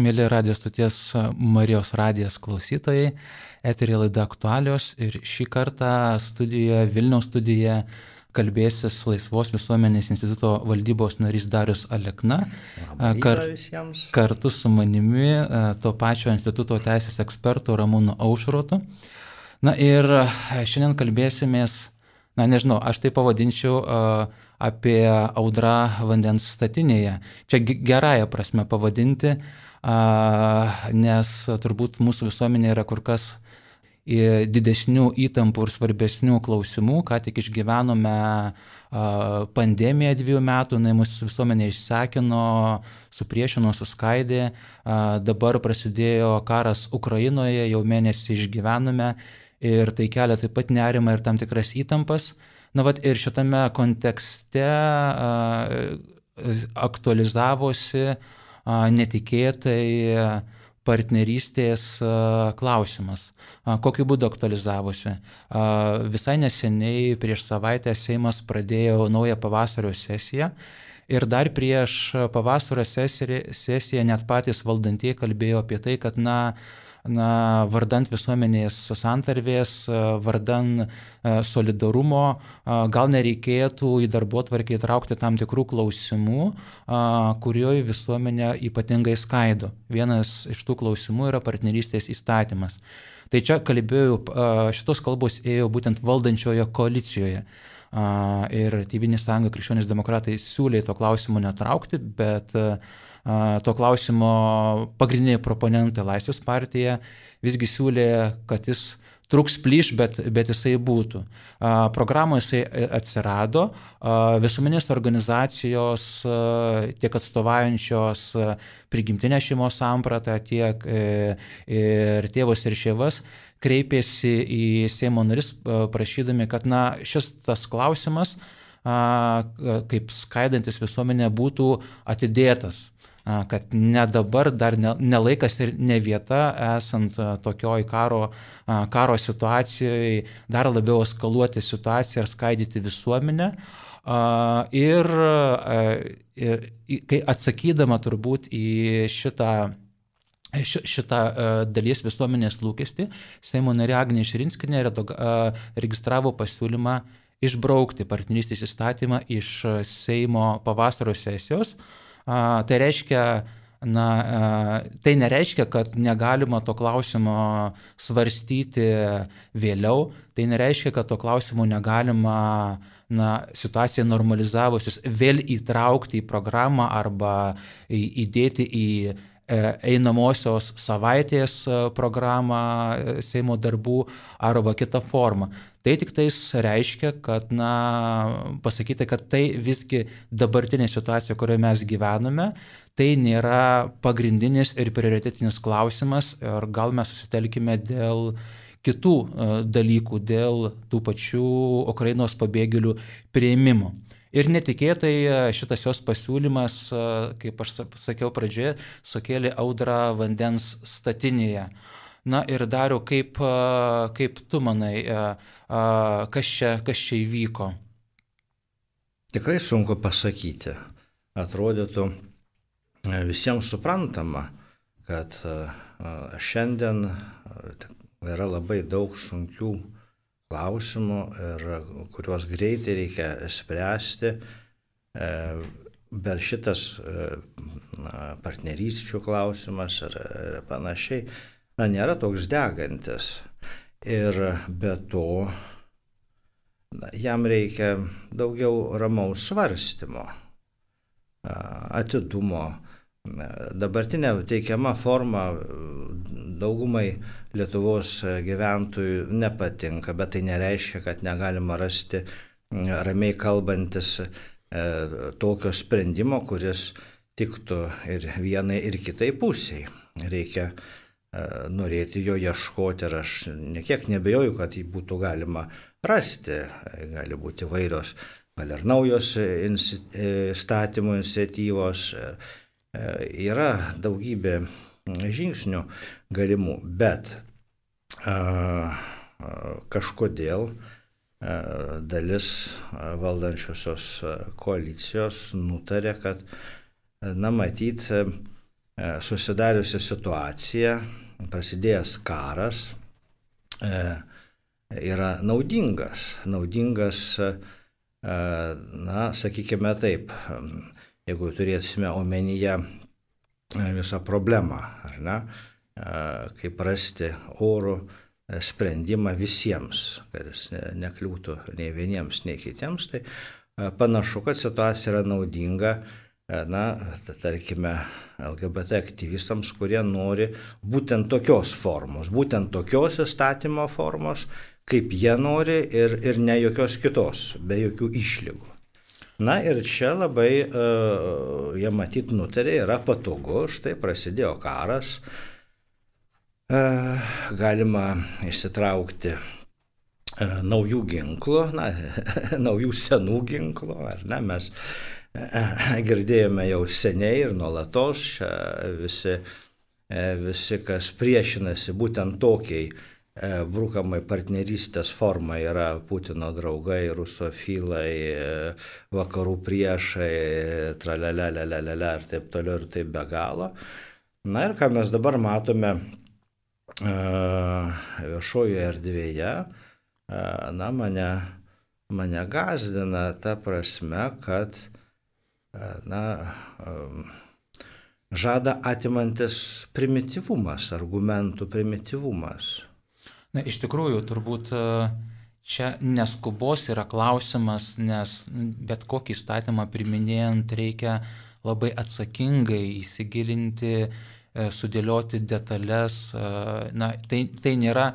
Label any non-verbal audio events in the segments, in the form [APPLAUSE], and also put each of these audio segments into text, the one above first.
Mėly radijos stoties Marijos radijas klausytojai, eterė laida aktualios ir šį kartą studijoje, Vilniaus studijoje kalbėsis Laisvos visuomenės instituto valdybos narys Darius Alekna. Kar, kartu su manimi to pačio instituto teisės ekspertu Ramūnu Aušrotu. Na ir šiandien kalbėsimės, na nežinau, aš tai pavadinčiau apie audrą vandens statinėje. Čia gerąją prasme pavadinti, nes turbūt mūsų visuomenė yra kur kas didesnių įtampų ir svarbesnių klausimų, ką tik išgyvenome pandemiją dviejų metų, jinai mūsų visuomenė išsekino, supriešino, suskaidė, dabar prasidėjo karas Ukrainoje, jau mėnesį išgyvenome ir tai kelia taip pat nerimą ir tam tikras įtampas. Na, vat ir šitame kontekste aktualizavosi netikėtai partnerystės klausimas. Kokiu būdu aktualizavosi? Visai neseniai, prieš savaitę, Seimas pradėjo naują pavasario sesiją. Ir dar prieš pavasario sesiją net patys valdantieji kalbėjo apie tai, kad, na, na, vardant visuomenės santarvės, vardant solidarumo, gal nereikėtų į darbo tvarkį įtraukti tam tikrų klausimų, kurioje visuomenė ypatingai skaido. Vienas iš tų klausimų yra partnerystės įstatymas. Tai čia kalbėjau, šitos kalbos ėjo būtent valdančioje koalicijoje. Ir Tyvinė sąjunga krikščionys demokratai siūlė to klausimo netraukti, bet uh, to klausimo pagrindiniai proponentai Laisvės partija visgi siūlė, kad jis truks plyš, bet, bet jisai būtų. Programoje jisai atsirado, visuomenės organizacijos tiek atstovaujančios prigimtinę šeimos sampratą, tiek e, ir tėvus ir šeivas kreipėsi į Seimo naris prašydami, kad na, šis tas klausimas kaip skaidantis visuomenė būtų atidėtas kad ne dabar, dar ne, ne laikas ir ne vieta, esant tokioj karo, karo situacijoje, dar labiau eskaluoti situaciją ir skaidyti visuomenę. Ir, ir kai atsakydama turbūt į šitą šitą dalies visuomenės lūkestį, Seimo narė Agnė Širinskinė registravo pasiūlymą išbraukti partnerystės įstatymą iš Seimo pavasario sesijos, Tai reiškia, na, tai nereiškia, kad negalima to klausimo svarstyti vėliau, tai nereiškia, kad to klausimo negalima na, situacija normalizavusius vėl įtraukti į programą arba įdėti į einamosios savaitės programą e, Seimo darbų arba kitą formą. Tai tik tais reiškia, kad, na, pasakyti, kad tai visgi dabartinė situacija, kurioje mes gyvename, tai nėra pagrindinis ir prioritetinis klausimas ir gal mes susitelkime dėl kitų e, dalykų, dėl tų pačių Ukrainos pabėgėlių prieimimo. Ir netikėtai e, šitas jos pasiūlymas, e, kaip aš sakiau pradžioje, sukėlė audrą vandens statinėje. Na ir dariau, kaip, kaip tu manai, kas čia, kas čia įvyko? Tikrai sunku pasakyti. Atrodytų visiems suprantama, kad šiandien yra labai daug sunkių klausimų, ir, kuriuos greitai reikia spręsti. E, bet šitas partnerysčių klausimas ir, ir panašiai na, nėra toks degantis. Ir be to na, jam reikia daugiau ramaus svarstymo, atidumo. Dabartinė teikiama forma daugumai Lietuvos gyventojų nepatinka, bet tai nereiškia, kad negalima rasti ramiai kalbantis e, tokio sprendimo, kuris tiktų ir vienai, ir kitai pusiai. Reikia E, norėti jo ieškoti ir aš nekiek nebejoju, kad jį būtų galima rasti. E, gali būti vairios, gal ir naujos įstatymų iniciatyvos. E, yra daugybė žingsnių galimų, bet kažkodėl dalis valdančiosios koalicijos nutarė, kad, na, matyt, susidariusi situacija, prasidėjęs karas, yra naudingas. Naudingas, na, sakykime taip, jeigu turėsime omenyje visą problemą, ar ne, kaip rasti orų sprendimą visiems, kad jis nekliūtų nei vieniems, nei kitiems, tai panašu, kad situacija yra naudinga, na, tarkime, LGBT aktyvistams, kurie nori būtent tokios formos, būtent tokios įstatymo formos, kaip jie nori ir, ir ne jokios kitos, be jokių išlygų. Na ir čia labai uh, jie matyt nutarė, yra patogu, štai prasidėjo karas, uh, galima išsitraukti uh, naujų ginklų, na, [LAUGHS] naujų senų ginklų, ar ne, mes uh, girdėjome jau seniai ir nuolatos, visi, uh, visi, kas priešinasi būtent tokiai E, brukamai partnerystės forma yra Putino draugai, rusofilai, e, vakarų priešai, tralelelelelele ir taip toliau ir taip be galo. Na ir ką mes dabar matome e, viešojoje erdvėje, na, mane, mane gazdina ta prasme, kad, na, žada atimantis primityvumas, argumentų primityvumas. Na, iš tikrųjų, turbūt e, čia neskubos yra klausimas, nes bet kokį įstatymą priminėjant reikia labai atsakingai įsigilinti, e, sudėlioti detalės. E, na, tai, tai nėra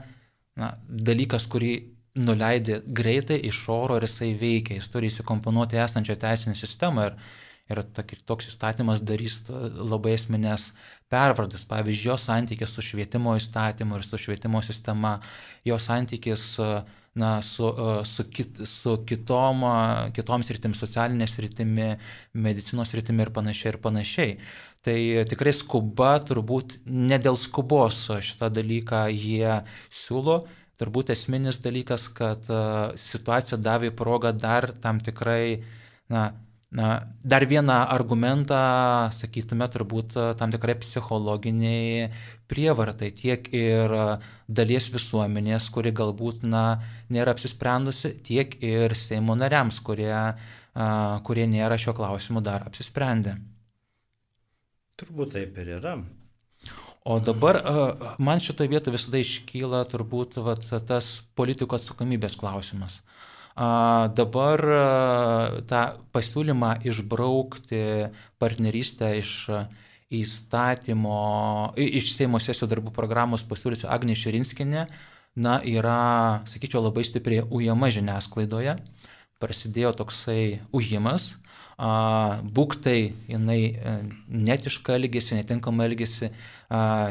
na, dalykas, kurį nuleidė greitai iš oro ir jisai veikia, jis turi įsikomponuoti esančią teisinę sistemą. Ir, ir toks įstatymas darys labai esminės pervardas, pavyzdžiui, jo santykis su švietimo įstatymu ir su švietimo sistema, jo santykis na, su, su, kit, su kitom, kitoms rytim, socialinės rytimi, medicinos rytimi ir panašiai ir panašiai. Tai tikrai skuba, turbūt ne dėl skubos šitą dalyką jie siūlo, turbūt esminis dalykas, kad situacija davė progą dar tam tikrai, na, Na, dar vieną argumentą, sakytume, turbūt tam tikrai psichologiniai prievartai tiek ir dalies visuomenės, kuri galbūt na, nėra apsisprendusi, tiek ir Seimo nariams, kurie, kurie nėra šio klausimu dar apsisprendę. Turbūt taip ir yra. O dabar man šitoje vietoje visada iškyla turbūt vat, tas politikų atsakomybės klausimas. Uh, Dabar tą pasiūlymą išbraukti partnerystę iš įstatymo, iš Seimo sesijų darbų programos pasiūlysiu Agnė Širinskinė, na, yra, sakyčiau, labai stipriai ujama žiniasklaidoje. Prasidėjo toksai ujimas, būktai jinai e, netišką elgesį, netinkamą elgesį.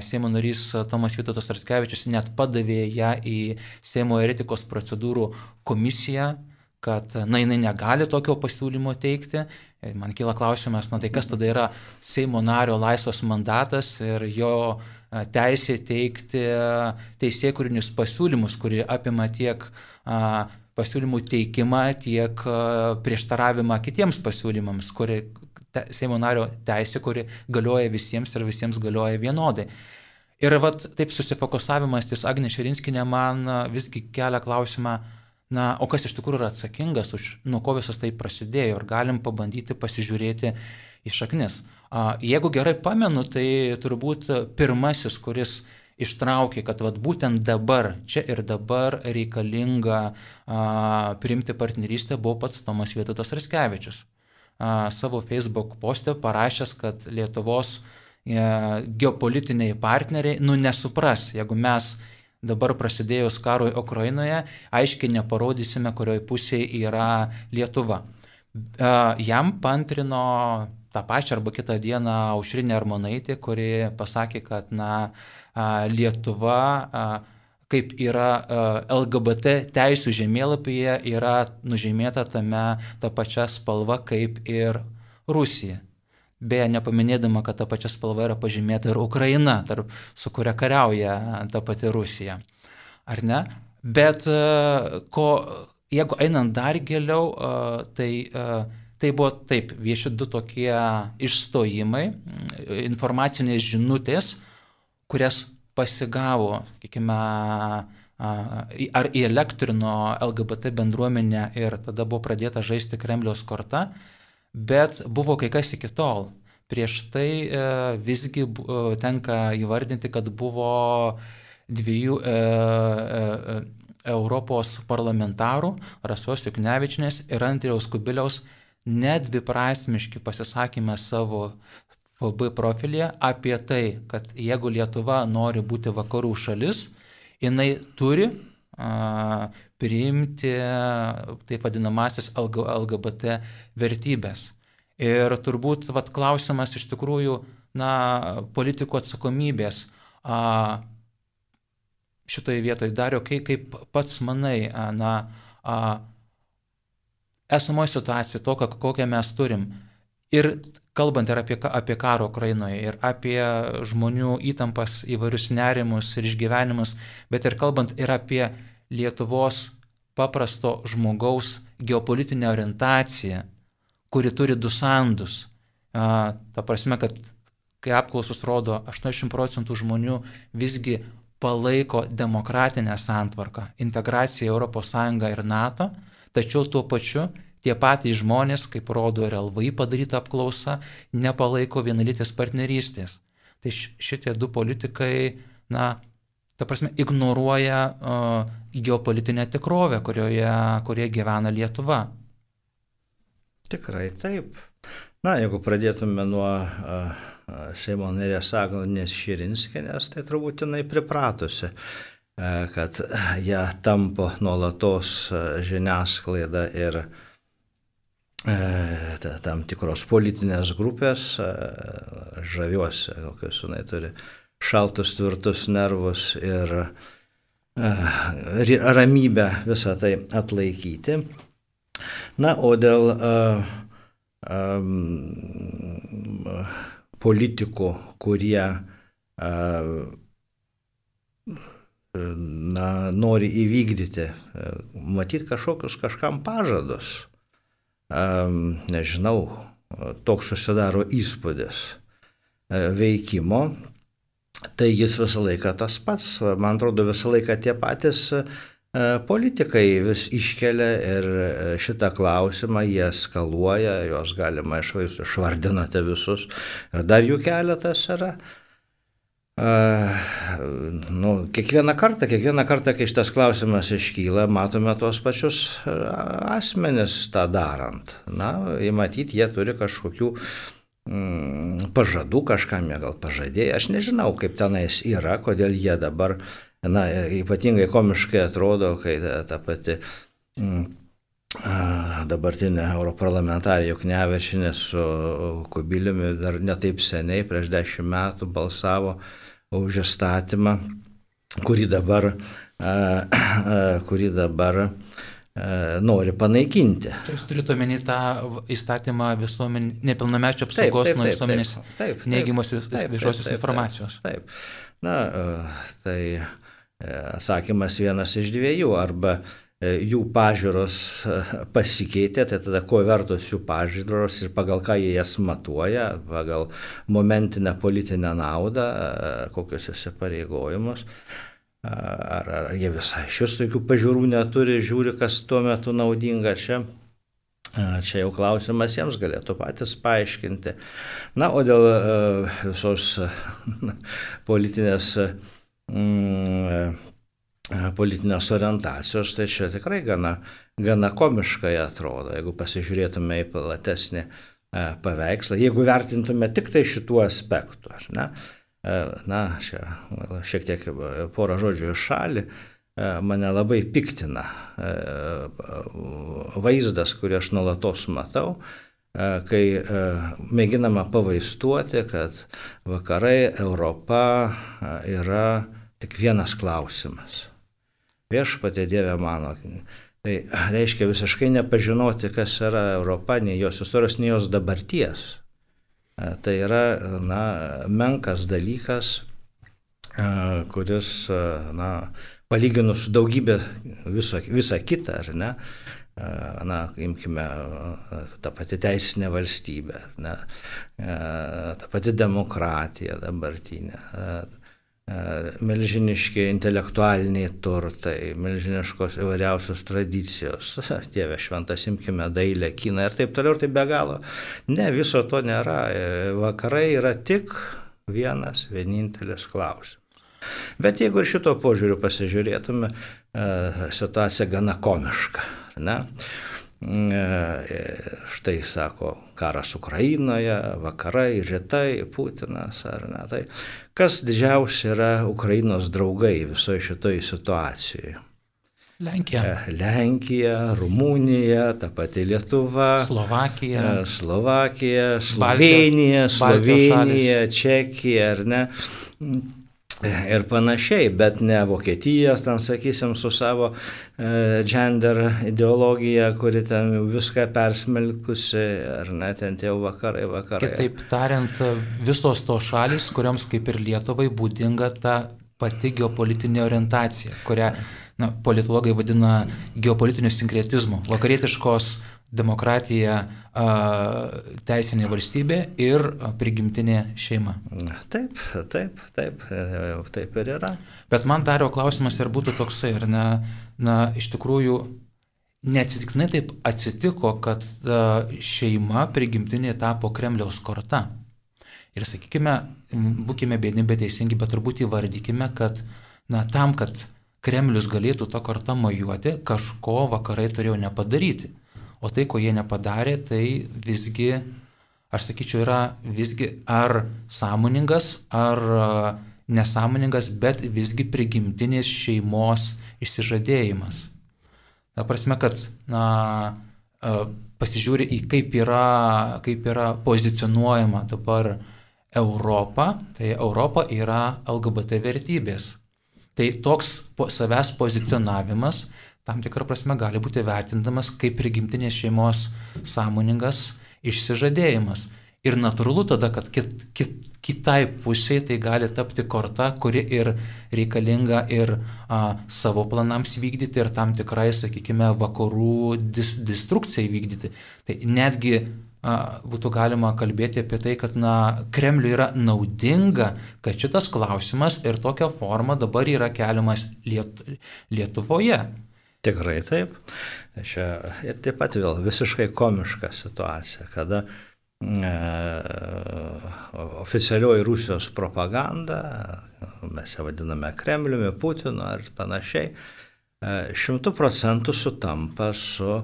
Seimo narys Tomas Vytautas Arskevičius net padavė ją į Seimo etikos procedūrų komisiją, kad, na, jinai negali tokio pasiūlymo teikti. Ir man kyla klausimas, na tai kas tada yra Seimo nario laisvas mandatas ir jo teisė teikti teisėkūrinius pasiūlymus, kurie apima tiek a, pasiūlymų teikimą, tiek prieštaravimą kitiems pasiūlymams, kuri te, Seimo nario teisė, kuri galioja visiems ir visiems galioja vienodai. Ir vat, taip susifokusavimas ties Agnė Širinskinė man visgi kelia klausimą, na, o kas iš tikrųjų yra atsakingas už, nuo ko visas tai prasidėjo ir galim pabandyti pasižiūrėti į šaknis. Jeigu gerai pamenu, tai turbūt pirmasis, kuris ištraukė, kad vat, būtent dabar, čia ir dabar reikalinga a, priimti partnerystę, buvo pats Tomas Vietutas Raskevičius. A, savo Facebook postę parašęs, kad Lietuvos a, e, geopolitiniai partneriai, nu nesupras, jeigu mes dabar prasidėjus karui Ukrainoje, aiškiai neparodysime, kurioje pusėje yra Lietuva. Jam pantrino tą pačią arba kitą dieną Aušrinė Armonaitė, kuri pasakė, kad na, Lietuva, kaip yra LGBT teisų žemėlapyje, yra nužymėta tame ta pačia spalva kaip ir Rusija. Beje, nepaminėdama, kad ta pačia spalva yra pažymėta ir Ukraina, tarp, su kuria kariauja ta pati Rusija. Ar ne? Bet ko, jeigu einant dar giliau, tai Tai buvo taip, vieši du tokie išstojimai, informacinės žinutės, kurias pasigavo, sakykime, ar įelektrino LGBT bendruomenę ir tada buvo pradėta žaisti Kremliaus korta, bet buvo kai kas iki tol. Prieš tai e, visgi e, tenka įvardinti, kad buvo dviejų e, Europos parlamentarų, Rasos Juknevičinės ir Andriaus Kubiliaus, nedviprasmiški pasisakymę savo FB profilyje apie tai, kad jeigu Lietuva nori būti vakarų šalis, jinai turi a, priimti taip vadinamasis LGBT vertybės. Ir turbūt vat, klausimas iš tikrųjų, na, politikų atsakomybės. A, šitoje vietoje dario, kaip, kaip pats manai, a, na, a, esamoje situacijoje, to, kokią mes turim. Ir kalbant ir apie, apie karą Ukrainoje, ir apie žmonių įtampas, įvairius nerimus ir išgyvenimus, bet ir kalbant ir apie Lietuvos paprasto žmogaus geopolitinę orientaciją, kuri turi du sandus. A, ta prasme, kad kai apklausus rodo, 80 procentų žmonių visgi palaiko demokratinę santvarką, integraciją į ES ir NATO, tačiau tuo pačiu tie patys žmonės, kaip rodo ir LVI padaryta apklausa, nepalaiko vienalytės partnerystės. Tai šitie du politikai, na, ta prasme, ignoruoja uh, geopolitinę tikrovę, kurioje, kurioje gyvena Lietuva. Tikrai taip. Na, jeigu pradėtume nuo uh, Seimo narės Agnės Širinskinės, tai turbūt jinai pripratusi, uh, kad ją tampo nuolatos žiniasklaida ir tam tikros politinės grupės, žaviuosi, kokius jinai turi šaltus, tvirtus nervus ir ramybę visą tai atlaikyti. Na, o dėl uh, um, politikų, kurie uh, na, nori įvykdyti, matyti kažkokius kažkam pažadus. Nežinau, toks susidaro įspūdis veikimo, tai jis visą laiką tas pats. Man atrodo, visą laiką tie patys e, politikai vis iškelia ir e, šitą klausimą jie skaluoja, juos galima išvaizdu, išvardinate visus. Ir dar jų keletas yra. Uh, nu, kiekvieną kartą, kiekvieną kartą, kai šitas klausimas iškyla, matome tuos pačius asmenis tą darant. Na, įmatyti, jie turi kažkokių mm, pažadų kažkam jie gal pažadėjo. Aš nežinau, kaip tenais yra, kodėl jie dabar, na, ypatingai komiškai atrodo, kai ta, ta pati mm, dabartinė europarlamentarė Juknevičinė su Kubiliumi dar netaip seniai, prieš dešimt metų balsavo už įstatymą, kurį dabar, kurį dabar nori panaikinti. Tai jūs turite omeny tą įstatymą visuomenį, nepilnamečio apsaugos taip, taip, nuo visuomenės neigiamos viešosios informacijos. Taip. Na, e, tai e, sakymas vienas iš dviejų. Arba jų pažiūros pasikeitė, tai tada ko vertos jų pažiūros ir pagal ką jie jas matuoja, pagal momentinę politinę naudą, kokius įsipareigojimus ar, ar jie visai vis tokių pažiūrų neturi, žiūri, kas tuo metu naudinga čia. Čia jau klausimas jiems galėtų patys paaiškinti. Na, o dėl visos [LAUGHS] politinės, mm, politinės orientacijos, tai čia tikrai gana, gana komiškai atrodo, jeigu pasižiūrėtume į platesnį paveikslą, jeigu vertintume tik tai šituo aspektu, ne? E, na, čia šiek tiek porą žodžių iš šalį, e, mane labai piktina e, vaizdas, kurį aš nuolatos matau, kai mėginama pavaistuoti, kad vakarai, Europa yra tik vienas klausimas. Viešpatė Dieve mano. Tai reiškia visiškai nepažinoti, kas yra Europa, nei jos istorijos, nei jos dabarties. E, tai yra na, menkas dalykas, e, kuris, e, na, palyginus su daugybė visą, visą kitą, ar ne, na, imkime tą patį teisinę valstybę, ne, tą patį demokratiją dabartinę, milžiniški intelektualiniai turtai, milžiniškos įvairiausios tradicijos, [LAUGHS] Dieve šventas, imkime dailę, kiną ir taip toliau ir taip be galo. Ne, viso to nėra. Vakarai yra tik vienas, vienintelis klausimas. Bet jeigu ir šito požiūriu pasižiūrėtume, situacija gana komiška. Ne? Štai sako, karas Ukrainoje, vakarai, rytai, Putinas ar ne. Tai kas didžiausia yra Ukrainos draugai visoje šitoje situacijoje? Lenkija. Lenkija, Rumunija, ta pati Lietuva. Slovakija. Slovakija, Slovenija, Slovenija, Čekija, ar ne? Ir panašiai, bet ne Vokietijos, ten sakysim, su savo e, gender ideologija, kuri ten viską persmelkusi, ar net ten tie vakarai, vakarai. Kitaip tariant, visos tos šalis, kuriams kaip ir Lietuvai būdinga ta pati geopolitinė orientacija, kurią na, politologai vadina geopolitiniu sinkretizmu, vakarietiškos demokratija, teisinė valstybė ir prigimtinė šeima. Taip, taip, taip, taip ir yra. Bet man dario klausimas ir būtų toksai, ar ne, na, iš tikrųjų, neatsitiktinai taip atsitiko, kad šeima prigimtinė tapo Kremliaus korta. Ir sakykime, būkime bėdini, bet teisingi, bet turbūt įvardykime, kad na, tam, kad Kremlius galėtų tą kortą mojuoti, kažko vakarai turėjo nepadaryti. O tai, ko jie nepadarė, tai visgi, aš sakyčiau, yra visgi ar sąmoningas, ar nesąmoningas, bet visgi prigimtinės šeimos išsižadėjimas. Ta prasme, kad na, pasižiūri į kaip yra, kaip yra pozicionuojama dabar Europa, tai Europa yra LGBT vertybės. Tai toks savęs pozicionavimas tam tikrą prasme gali būti vertindamas kaip prigimtinės šeimos sąmoningas išsižadėjimas. Ir natūralu tada, kad kit, kit, kitai pusiai tai gali tapti korta, kuri ir reikalinga ir a, savo planams vykdyti, ir tam tikrai, sakykime, vakarų dis, destrukcijai vykdyti. Tai netgi a, būtų galima kalbėti apie tai, kad na, Kremliui yra naudinga, kad šitas klausimas ir tokia forma dabar yra keliamas Liet, Lietuvoje. Tikrai taip. Čia ir taip pat vėl visiškai komiška situacija, kada e, oficialioji Rusijos propaganda, mes ją vadiname Kremliumi, Putinu ar panašiai, e, šimtų procentų sutampa su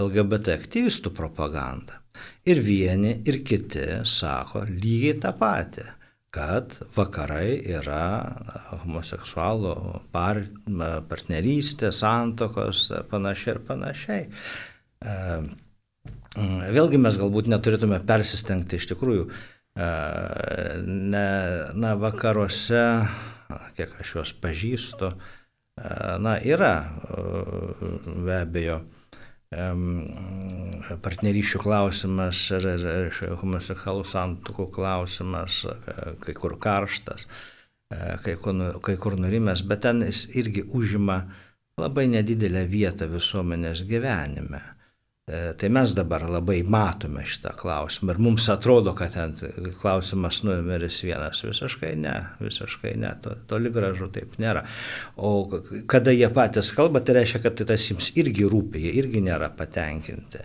LGBT aktyvistų propaganda. Ir vieni, ir kiti sako lygiai tą patį kad vakarai yra homoseksualų par, partnerystė, santokos panašiai ir panašiai. E, vėlgi mes galbūt neturėtume persistengti iš tikrųjų. E, ne, na, vakaruose, kiek aš juos pažįstu, e, na, yra be abejo partnerysčių klausimas ir, ir, ir homoseksualų santokų klausimas, kai kur karštas, e, kai kur, nu, kai kur nurimęs, bet ten jis irgi užima labai nedidelę vietą visuomenės gyvenime. E, tai mes dabar labai matome šitą klausimą ir mums atrodo, kad ten klausimas numeris vienas. Visiškai ne, visiškai ne, to, toli gražu taip nėra. O kada jie patys kalba, tai reiškia, kad tai tas jiems irgi rūpia, jie irgi nėra patenkinti.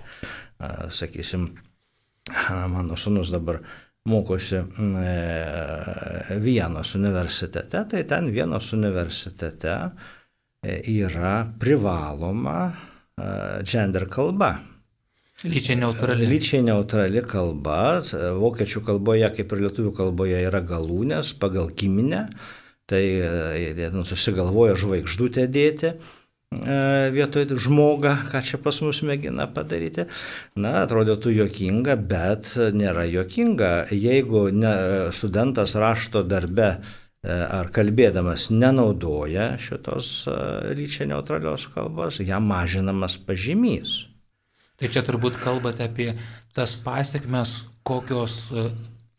Sakysim, mano sunus dabar mokosi e, Vienos universitete, tai ten Vienos universitete e, yra privaloma gender kalba. Lyčiai neutrali. Lyčiai neutrali kalba. Vokiečių kalboje, kaip ir lietuvių kalboje, yra galūnės pagal giminę. Tai jie susigalvoja žvaigždutę dėti vietoj žmogą, ką čia pas mus mėgina padaryti. Na, atrodytų jokinga, bet nėra jokinga. Jeigu ne, studentas rašto darbe ar kalbėdamas nenaudoja šitos lyčiai neutralios kalbos, jam mažinamas pažymys. Tai čia turbūt kalbate apie tas pasiekmes, kokios e,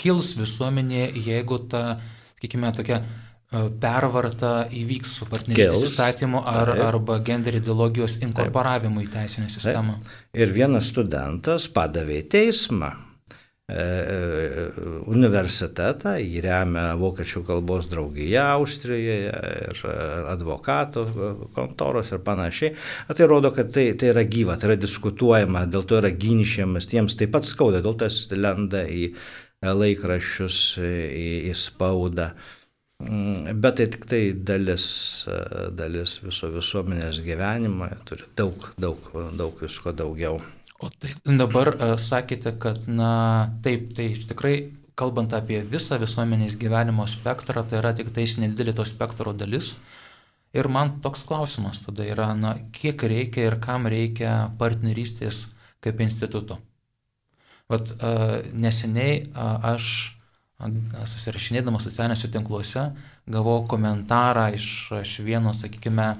kils visuomenėje, jeigu ta, sakykime, tokia pervarta įvyks su partnerystės įstatymu ar, taip. arba gender ideologijos inkorporavimu taip. į teisinę sistemą. Taip. Ir vienas studentas padavė į teismą e, e, universitetą, jį remia Vokiečių kalbos draugija Austrijoje ir advokatų kontoros ir panašiai. Tai rodo, kad tai, tai yra gyva, tai yra diskutuojama, dėl to yra ginčiamas, tiems taip pat skauda, dėl tas lenda į laikraščius, į, į spaudą. Mm, bet tai tik tai dalis, dalis viso visuomenės gyvenimo, turi daug, daug, daug visko daugiau. O tai dabar uh, sakėte, kad, na, taip, tai tikrai, kalbant apie visą visuomenės gyvenimo spektrą, tai yra tik tais nedidelė to spektro dalis. Ir man toks klausimas tada yra, na, kiek reikia ir kam reikia partnerystės kaip instituto. Vat uh, neseniai uh, aš susirašinėdamas socialiniuose tinkluose, gavau komentarą iš, iš vieno, sakykime,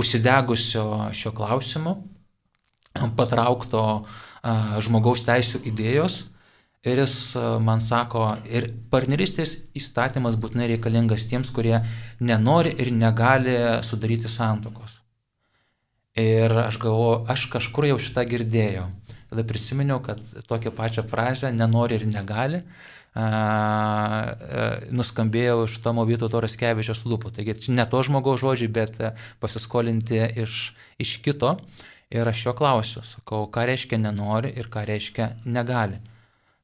užsidegusio šio klausimu, patraukto žmogaus teisų idėjos. Ir jis man sako, ir partnerystės įstatymas būtinai reikalingas tiems, kurie nenori ir negali sudaryti santokos. Ir aš galvoju, aš kažkur jau šitą girdėjau. Tada prisiminiau, kad tokią pačią frazę nenori ir negali nuskambėjo iš Tomo Vytauto Raskevičios lūpų. Taigi čia ne to žmogaus žodžiai, bet pasiskolinti iš, iš kito. Ir aš jo klausiu, sakau, ką reiškia nenori ir ką reiškia negali.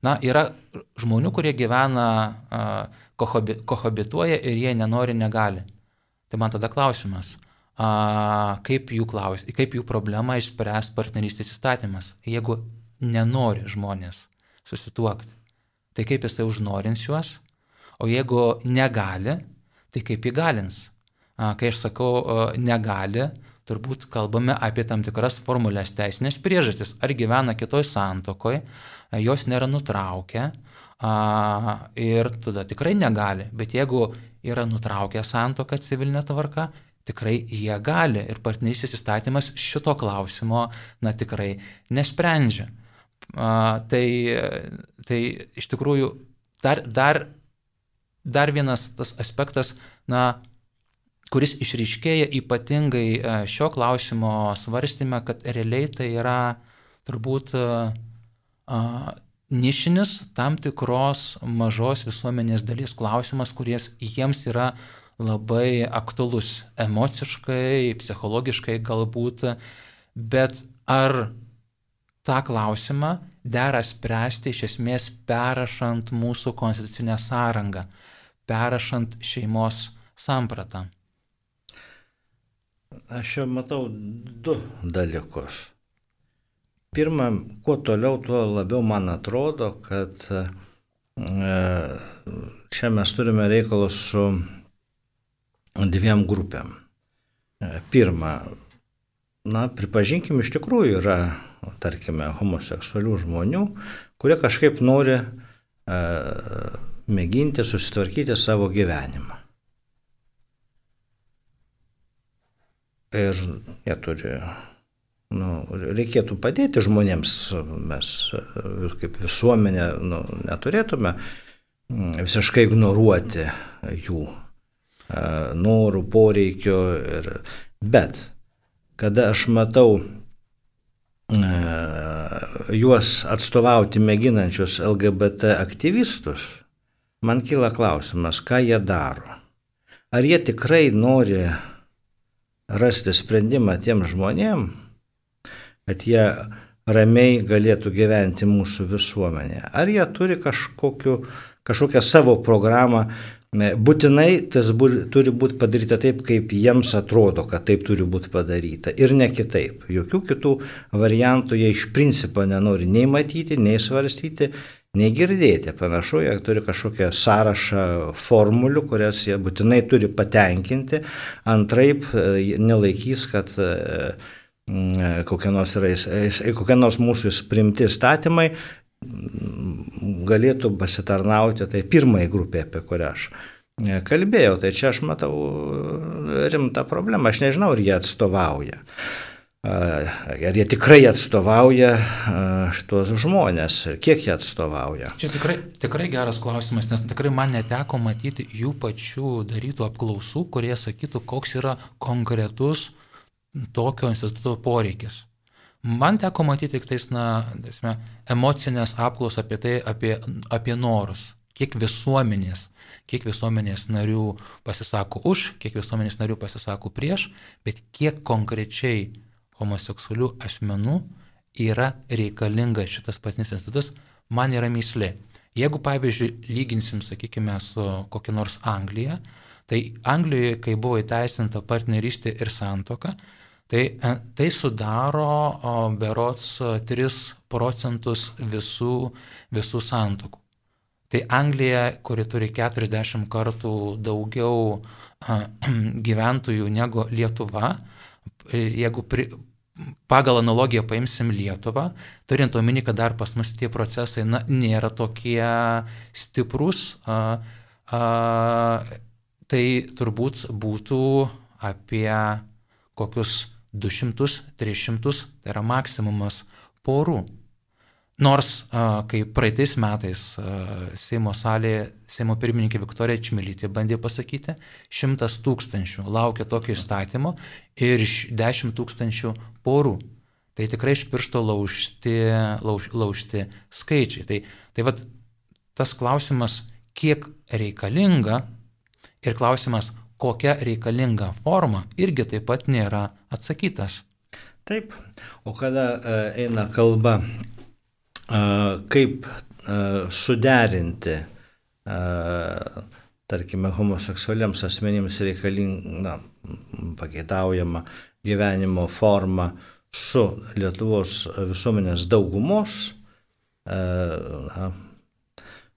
Na, yra žmonių, kurie gyvena, kohabituoja ir jie nenori, negali. Tai man tada klausimas, a, kaip, jų klaus, kaip jų problemą išspręs partnerystės įstatymas, jeigu nenori žmonės susituokti tai kaip jisai užnorins juos, o jeigu negali, tai kaip įgalins. Kai aš sakau negali, turbūt kalbame apie tam tikras formulės teisinės priežastis. Ar gyvena kitoj santokoje, jos nėra nutraukę ir tada tikrai negali. Bet jeigu yra nutraukę santoką civilinė tvarka, tikrai jie gali. Ir partnerystės įstatymas šito klausimo, na, tikrai nesprendžia. A, tai, tai iš tikrųjų dar, dar, dar vienas tas aspektas, na, kuris išryškėja ypatingai šio klausimo svarstymę, kad realiai tai yra turbūt a, nišinis tam tikros mažos visuomenės dalies klausimas, kuris jiems yra labai aktualus emociškai, psichologiškai galbūt, bet ar tą klausimą dera spręsti iš esmės perrašant mūsų konstitucinę sąrangą, perrašant šeimos sampratą. Aš čia matau du dalykus. Pirma, kuo toliau, tuo labiau man atrodo, kad e, čia mes turime reikalus su dviem grupėm. E, pirma, na, pripažinkim, iš tikrųjų yra tarkime, homoseksualių žmonių, kurie kažkaip nori e, mėginti susitvarkyti savo gyvenimą. Ir jie turi, nu, reikėtų padėti žmonėms, mes kaip visuomenė nu, neturėtume visiškai ignoruoti jų e, norų, poreikio. Ir, bet kada aš matau juos atstovauti mėginančius LGBT aktyvistus, man kyla klausimas, ką jie daro. Ar jie tikrai nori rasti sprendimą tiem žmonėm, kad jie ramiai galėtų gyventi mūsų visuomenėje. Ar jie turi kažkokiu, kažkokią savo programą, Būtinai tas bu, turi būti padaryta taip, kaip jiems atrodo, kad taip turi būti padaryta ir ne kitaip. Jokių kitų variantų jie iš principo nenori nei matyti, nei svarstyti, nei girdėti. Panašu, jie turi kažkokią sąrašą formulių, kurias jie būtinai turi patenkinti, antraip e, nelaikys, kad e, kokie nors, yra, kokie nors mūsų primti įstatymai galėtų pasitarnauti tai pirmai grupė, apie kurią aš e, kalbėjau. Tai čia aš matau rimtą problemą, aš nežinau, ar jie atstovauja. Ar jie tikrai atstovauja šitos žmonės ir kiek jie atstovauja. Čia tikrai, tikrai geras klausimas, nes tikrai man neteko matyti jų pačių darytų apklausų, kurie sakytų, koks yra konkretus tokio instituto poreikis. Man teko matyti tik tais, na, tasme, emocinės apklausos apie tai, apie, apie norus, kiek visuomenės, kiek visuomenės narių pasisako už, kiek visuomenės narių pasisako prieš, bet kiek konkrečiai homoseksualių asmenų yra reikalingas šitas patinis institutas, man yra myslė. Jeigu, pavyzdžiui, lyginsim, sakykime, su kokia nors Anglija, tai Anglijoje, kai buvo įteisinta partnerystė ir santoka, tai, e, tai sudaro o, berots 3 procentus visų, visų santokų. Tai Anglija, kuri turi 40 kartų daugiau a, [CLEARS THROAT] gyventojų negu Lietuva, jeigu pri, pagal analogiją paimsim Lietuvą, turint omeny, kad dar pas mus tie procesai na, nėra tokie stiprus, a, a, tai turbūt būtų apie kokius 200-300, tai yra maksimumas porų. Nors, kai praeitais metais Seimo salėje Seimo pirmininkė Viktorija Čmilytė bandė pasakyti, šimtas tūkstančių laukia tokio įstatymo ir 10 tūkstančių porų. Tai tikrai iš piršto laužti, lauž, laužti skaičiai. Tai, tai vad tas klausimas, kiek reikalinga ir klausimas, kokia reikalinga forma, irgi taip pat nėra atsakytas. Taip, o kada eina kalba kaip suderinti, tarkime, homoseksualiams asmenims reikalingą pageidaujamą gyvenimo formą su Lietuvos visuomenės daugumos na,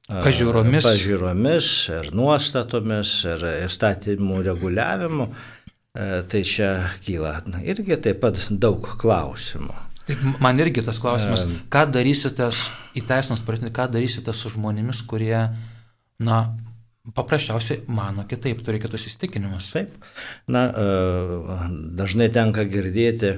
pažiūromis. pažiūromis ir nuostatomis ir įstatymų reguliavimu, tai čia kyla irgi taip pat daug klausimų. Taip, man irgi tas klausimas, ką darysite, įteisinus pratinį, ką darysite su žmonėmis, kurie, na, paprasčiausiai mano kitaip, turi kitus įsitikinimus. Taip. Na, dažnai tenka girdėti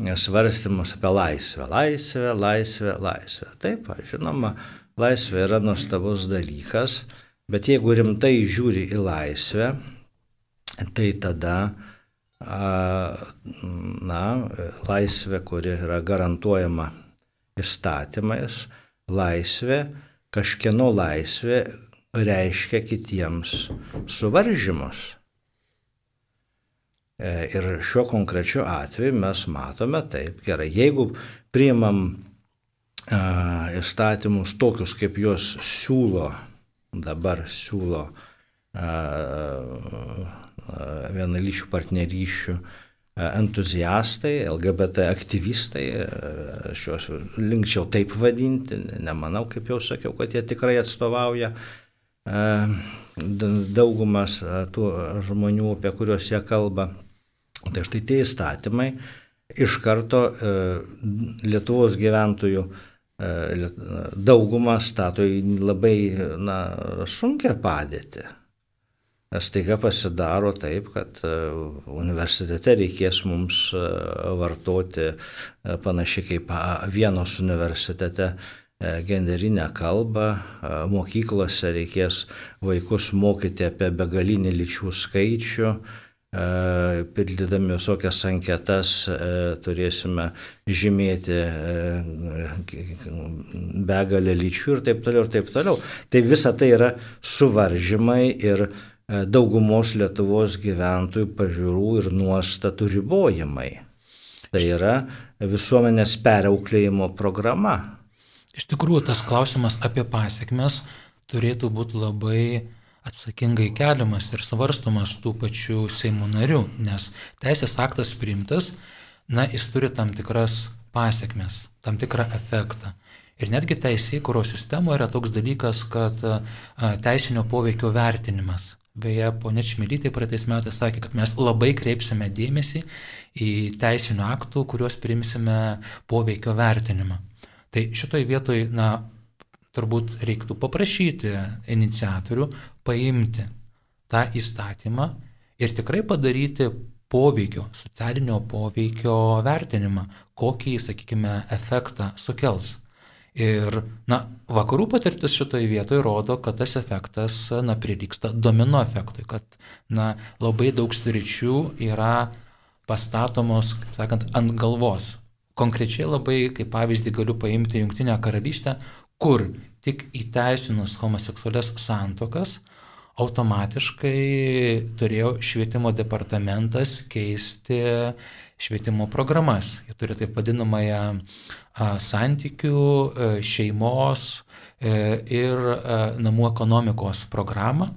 svarstymus apie laisvę. Laisvę, laisvę, laisvę. Taip, žinoma, laisvė yra nuostabus dalykas, bet jeigu rimtai žiūri į laisvę, tai tada na, laisvė, kuri yra garantuojama įstatymais, laisvė, kažkieno laisvė reiškia kitiems suvaržymus. E, ir šiuo konkrečiu atveju mes matome taip gerai, jeigu priimam įstatymus tokius, kaip juos siūlo, dabar siūlo vienalyčių partnerysčių entuziastai, LGBT aktyvistai, šios linkčiau taip vadinti, nemanau, kaip jau sakiau, kad jie tikrai atstovauja daugumas tų žmonių, apie kuriuos jie kalba. Tai štai tie įstatymai iš karto Lietuvos gyventojų daugumą stato į labai na, sunkę padėtį. Staiga pasidaro taip, kad e, universitete reikės mums e, vartoti e, panašiai kaip vienos universitete genderinę kalbą, mokyklose reikės vaikus mokyti apie begalinį lyčių skaičių, pildydami visokias anketas turėsime žymėti begalę lyčių ir taip toliau ir taip toliau. Tai visa tai yra suvaržymai ir E, daugumos Lietuvos gyventojų pažiūrų ir nuostatų ribojimai. Tai yra visuomenės perauklėjimo programa. Iš tikrųjų, tas klausimas apie pasiekmes turėtų būti labai atsakingai keliamas ir svarstomas tų pačių Seimo narių, nes teisės aktas priimtas, na, jis turi tam tikras pasiekmes, tam tikrą efektą. Ir netgi teisėjų kuros sistemoje yra toks dalykas, kad teisinio poveikio vertinimas. Beje, ponė Čmilytė praeitais metais sakė, kad mes labai kreipsime dėmesį į teisinių aktų, kuriuos priimsime poveikio vertinimą. Tai šitoj vietoj, na, turbūt reiktų paprašyti iniciatorių paimti tą įstatymą ir tikrai padaryti poveikio, socialinio poveikio vertinimą, kokį, sakykime, efektą sukels. Ir, na, vakarų patirtis šitoje vietoje rodo, kad tas efektas, na, prilyksta domino efektui, kad, na, labai daug sričių yra pastatomos, kaip sakant, ant galvos. Konkrečiai labai, kaip pavyzdį, galiu paimti Junktinę karalystę, kur tik įteisinus homoseksualias santokas, automatiškai turėjo švietimo departamentas keisti švietimo programas. Jie turi taip vadinamąją santykių, šeimos ir namų ekonomikos programą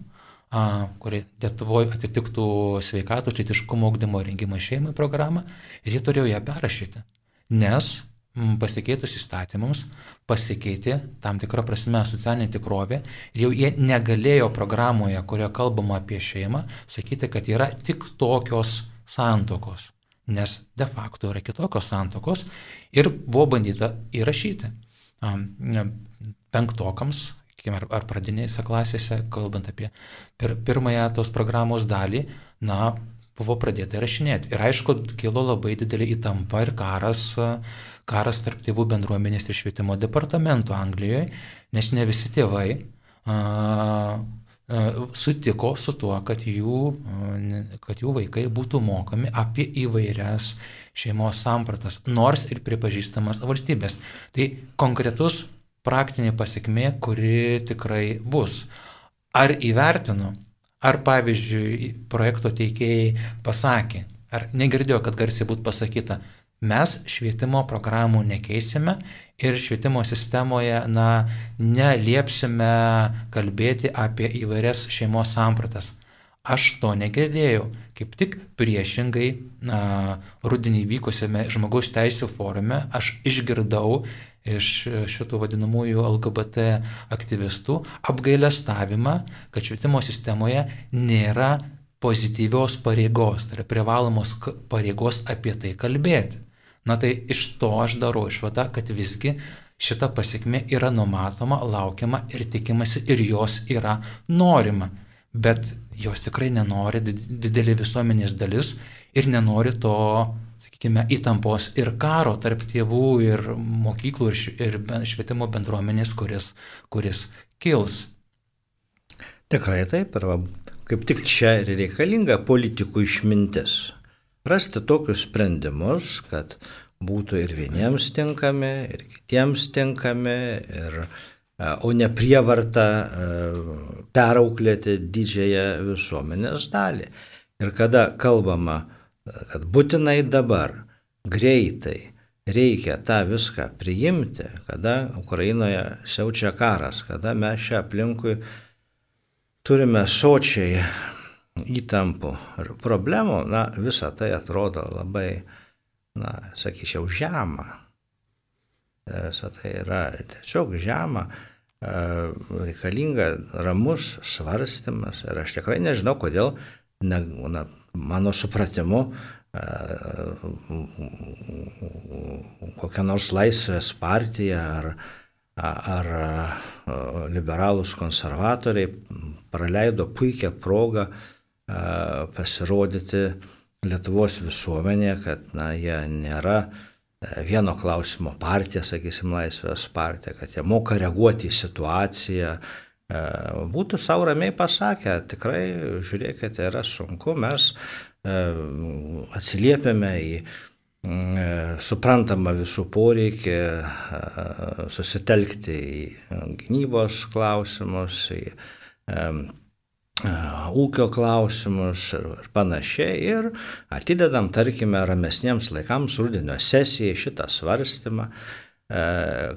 kuri Lietuvoje atitiktų sveikatos, litiškumo augdymo rengimo šeimai programą ir jie turėjo ją perrašyti. Nes pasikeitus įstatymams pasikeitė tam tikrą prasme socialinė tikrovė ir jau jie negalėjo programoje, kurioje kalbama apie šeimą, sakyti, kad yra tik tokios santokos, nes de facto yra kitokios santokos ir buvo bandyta įrašyti penktokams, ar, ar pradinėse klasėse, kalbant apie pir, pirmąją tos programos dalį, na, buvo pradėta įrašinėti. Ir aišku, kilo labai didelį įtampą ir karas karas tarp tėvų bendruomenės ir švietimo departamento Anglijoje, nes ne visi tėvai a, sutiko su tuo, kad jų, kad jų vaikai būtų mokami apie įvairias šeimos sampratas, nors ir pripažįstamas valstybės. Tai konkretus praktinė pasiekmė, kuri tikrai bus. Ar įvertinu, ar pavyzdžiui projekto teikėjai pasakė, ar negirdėjo, kad garsiai būtų pasakyta, Mes švietimo programų nekeisime ir švietimo sistemoje na, neliepsime kalbėti apie įvairias šeimos sampratas. Aš to negirdėjau. Kaip tik priešingai na, rudinį vykusiame žmogaus teisų forume aš išgirdau iš šitų vadinamųjų LGBT aktyvistų apgailestavimą, kad švietimo sistemoje nėra pozityvios pareigos, tai yra privalomos pareigos apie tai kalbėti. Na tai iš to aš darau išvadą, kad visgi šita pasiekmė yra numatoma, laukiama ir tikimasi ir jos yra norima. Bet jos tikrai nenori didelį visuomenės dalis ir nenori to, sakykime, įtampos ir karo tarp tėvų ir mokyklų ir, švietimo bendruomenės, kuris, kuris kils. Tikrai taip, ir kaip tik čia ir reikalinga politikų išmintis rasti tokius sprendimus, kad būtų ir vieniems tinkami, ir kitiems tinkami, ir, e, o ne prievarta e, perauklėti didžiąją visuomenės dalį. Ir kada kalbama, kad būtinai dabar, greitai, reikia tą viską priimti, kada Ukrainoje siaučia karas, kada mes čia aplinkui turime sočiai įtampų ir problemų, na, visa tai atrodo labai, na, sakyčiau, žema. Visa tai yra tiesiog žema, e, reikalinga ramus svarstymas ir aš tikrai nežinau, kodėl, ne, na, mano supratimu, e, kokia nors laisvės partija ar, ar liberalūs konservatoriai praleido puikią progą pasirodyti Lietuvos visuomenėje, kad na, jie nėra e, vieno klausimo partija, sakysim, laisvės partija, kad jie moka reaguoti į situaciją, e, būtų savo ramiai pasakę, tikrai, žiūrėkite, yra sunku, mes e, atsiliepiame į suprantama visų poreikį susitelkti į gynybos klausimus, į ūkio klausimus ir panašiai ir atidedam, tarkime, ramesniems laikams rudenio sesijai šitą svarstymą,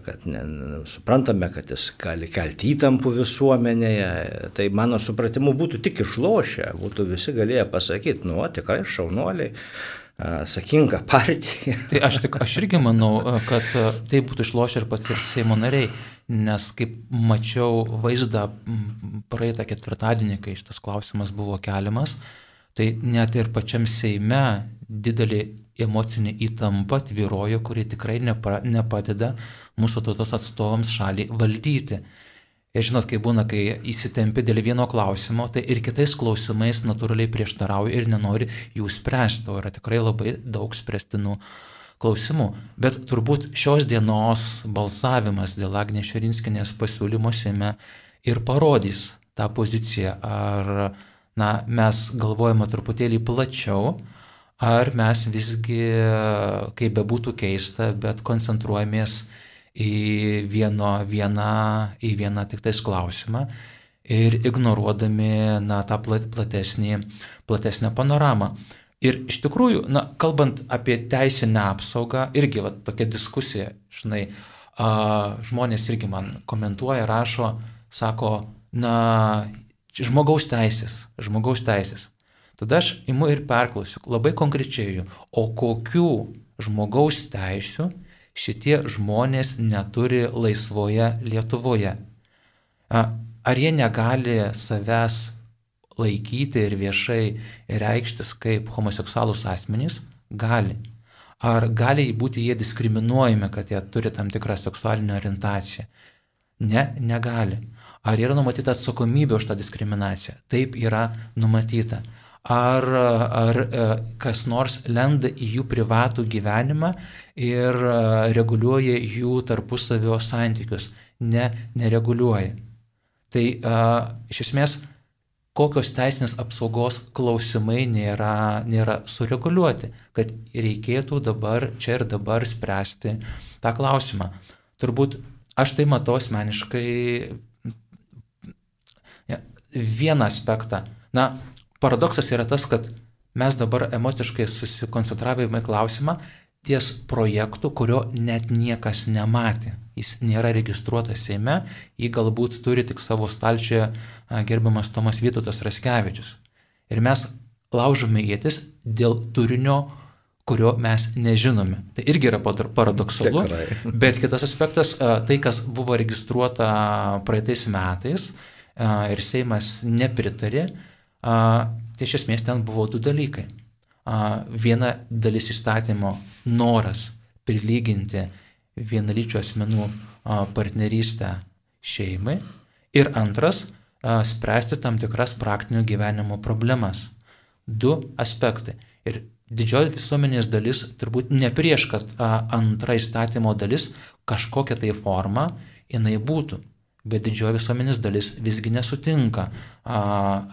kad ne, suprantame, kad jis gali kelti įtampų visuomenėje, tai mano supratimu būtų tik išlošę, būtų visi galėję pasakyti, nu, tikrai šaunuoliai, sakinga partija. Tai aš, tik, aš irgi manau, kad tai būtų išlošę ir pats ir Seimo nariai nes kaip mačiau vaizdą praeitą ketvirtadienį, kai šitas klausimas buvo keliamas, tai net ir pačiam Seime didelį emocinė įtampa tvirojo, kuri tikrai nepa, nepadeda mūsų tautos atstovams šalį valdyti. Ir žinot, kai būna, kai įsitempi dėl vieno klausimo, tai ir kitais klausimais natūraliai prieštarauja ir nenori jų spręsti. O yra tikrai labai daug spręstinų klausimų. Bet turbūt šios dienos balsavimas dėl Agnės Šerinskinės pasiūlymo Seime ir parodys tą poziciją, ar na, mes galvojame truputėlį plačiau, ar mes visgi, kaip bebūtų keista, bet koncentruojamės į, vieno, vieną, į vieną tik tais klausimą ir ignoruodami na, tą platesnį, platesnę panoramą. Ir iš tikrųjų, na, kalbant apie teisinę apsaugą, irgi va, tokia diskusija, žinai, a, žmonės irgi man komentuoja, rašo, sako, na, žmogaus teisės, žmogaus teisės. Tada aš imu ir perklausiu labai konkrečiai o kokių žmogaus teisų šitie žmonės neturi laisvoje Lietuvoje. Ar jie negali savęs laikyti ir viešai reikštis kaip homoseksualūs asmenys? Gali. Ar gali būti jie diskriminuojami, kad jie turi tam tikrą seksualinę orientaciją? Ne, negali. Ar yra numatyta atsakomybė už tą diskriminaciją? Taip yra numatyta ar, ar e, kas nors lenda į jų privatų gyvenimą ir e, reguliuoja jų tarpusavio santykius. Ne, nereguliuoja. Tai e, iš esmės, kokios teisinės apsaugos klausimai nėra, nėra sureguliuoti, kad reikėtų dabar, čia ir dabar spręsti tą klausimą. Turbūt aš tai matau asmeniškai vieną aspektą. Na, paradoksas yra tas, kad mes dabar emociškai susikoncentravome klausimą ties projektu, kurio net niekas nematė. Jis nėra registruotas Seime, jį galbūt turi tik savo stalčiuje gerbiamas Tomas Vytautas Raskevičius. Ir mes laužome jėtis dėl turinio, kurio mes nežinome. Tai irgi yra paradoksalu. Tikrai. [LAUGHS] Bet kitas aspektas, tai kas buvo registruota praeitais metais ir Seimas nepritarė, Tai iš esmės ten buvo du dalykai. Viena dalis įstatymo noras prilyginti vienalyčių asmenų partnerystę šeimai ir antras spręsti tam tikras praktinio gyvenimo problemas. Du aspektai. Ir didžioji visuomenės dalis turbūt ne prieš, kad antra įstatymo dalis kažkokia tai forma jinai būtų bet didžioji visuomenės dalis visgi nesutinka a,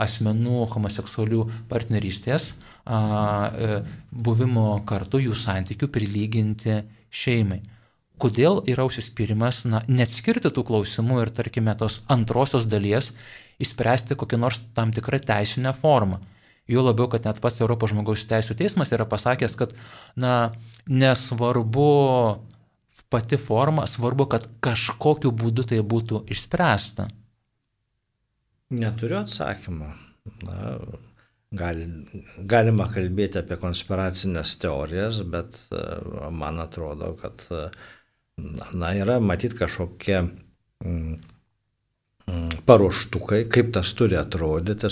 asmenų homoseksualių partnerystės, a, e, buvimo kartu jų santykių prilyginti šeimai. Kodėl yra užsispyrimas, na, neatskirti tų klausimų ir, tarkime, tos antrosios dalies įspręsti kokią nors tam tikrą teisinę formą. Jo labiau, kad net pats Europos žmogaus teisų teismas yra pasakęs, kad, na, nesvarbu pati forma, svarbu, kad kažkokiu būdu tai būtų išspręsta. Neturiu atsakymą. Na, gali, galima kalbėti apie konspiracinės teorijas, bet e, man atrodo, kad na, yra matyti kažkokie mm, Mm, paruoštukai, kaip tas turi atrodyti,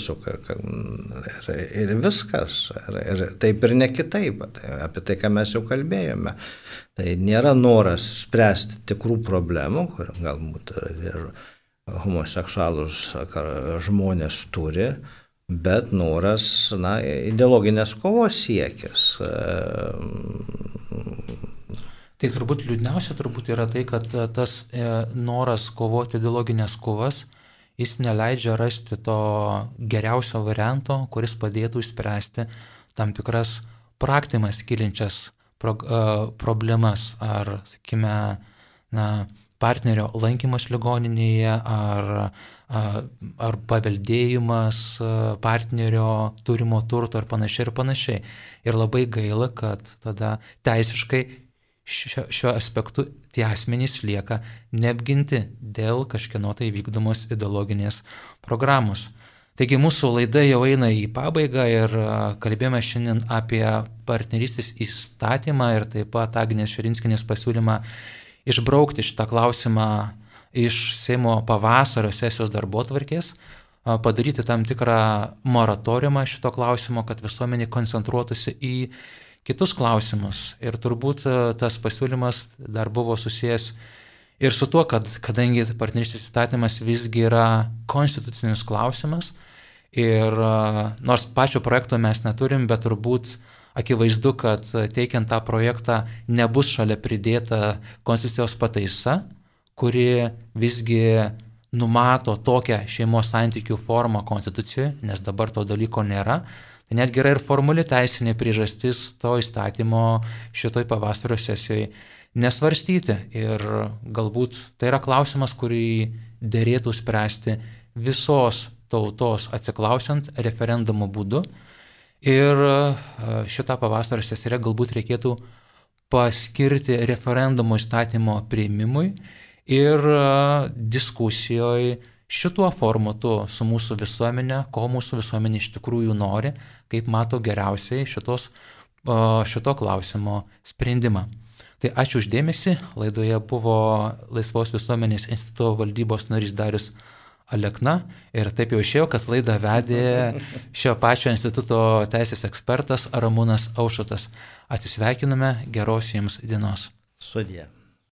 ir, ir viskas. Ir, ir taip ir ne kitaip, tai apie tai, ką mes jau kalbėjome. Tai nėra noras spręsti tikrų problemų, kur galbūt ir homoseksualus žmonės turi, bet noras, na, ideologinės kovos siekis Tai turbūt liūdniausia turbūt yra tai, kad e, tas e, noras kovoti ideologinės kovas, jis neleidžia rasti to geriausio varianto, kuris padėtų išspręsti tam tikras praktimas kilinčias uh, problemas ar, sakykime, na, partnerio lankymas ligoninėje ar, ar paveldėjimas partnerio turimo turto ar panašiai ir panašiai. Ir labai gaila, kad tada teisiškai šio, šiuo aspektu tie asmenys lieka neapginti dėl kažkieno tai vykdomos ideologinės programos. Taigi mūsų laida jau eina į pabaigą ir kalbėjome šiandien apie partnerystės įstatymą ir taip pat Agnės Širinskinės pasiūlymą išbraukti šitą klausimą iš Seimo pavasario sesijos darbo tvarkės, padaryti tam tikrą moratoriumą šito klausimo, kad visuomenė koncentruotųsi į kitus klausimus. Ir turbūt e, tas pasiūlymas dar buvo susijęs Ir su tuo, kad kadangi partnerystės įstatymas visgi yra konstitucinis klausimas ir nors pačio projekto mes neturim, bet turbūt akivaizdu, kad teikiant tą projektą nebus šalia pridėta konstitucijos pataisa, kuri visgi numato tokią šeimos santykių formą konstitucijoje, nes dabar to dalyko nėra. Netgi yra ir formuli teisinė priežastis to įstatymo šitoj pavasario sesijoje nesvarstyti. Ir galbūt tai yra klausimas, kurį dėrėtų spręsti visos tautos atsiklausiant referendumo būdu. Ir šitą pavasario sesiją galbūt reikėtų paskirti referendumo įstatymo prieimimui ir diskusijoje šituo formatu su mūsų visuomenė, ko mūsų visuomenė iš tikrųjų nori, kaip mato geriausiai šitos, šito klausimo sprendimą. Tai ačiū uždėmesi, laidoje buvo Laisvos visuomenės instituto valdybos narys Darius Alekna ir taip jau išėjo, kad laidą vedė šio pačio instituto teisės ekspertas Ramūnas Aušutas. Atsisveikiname, geros jums dienos. Sudė.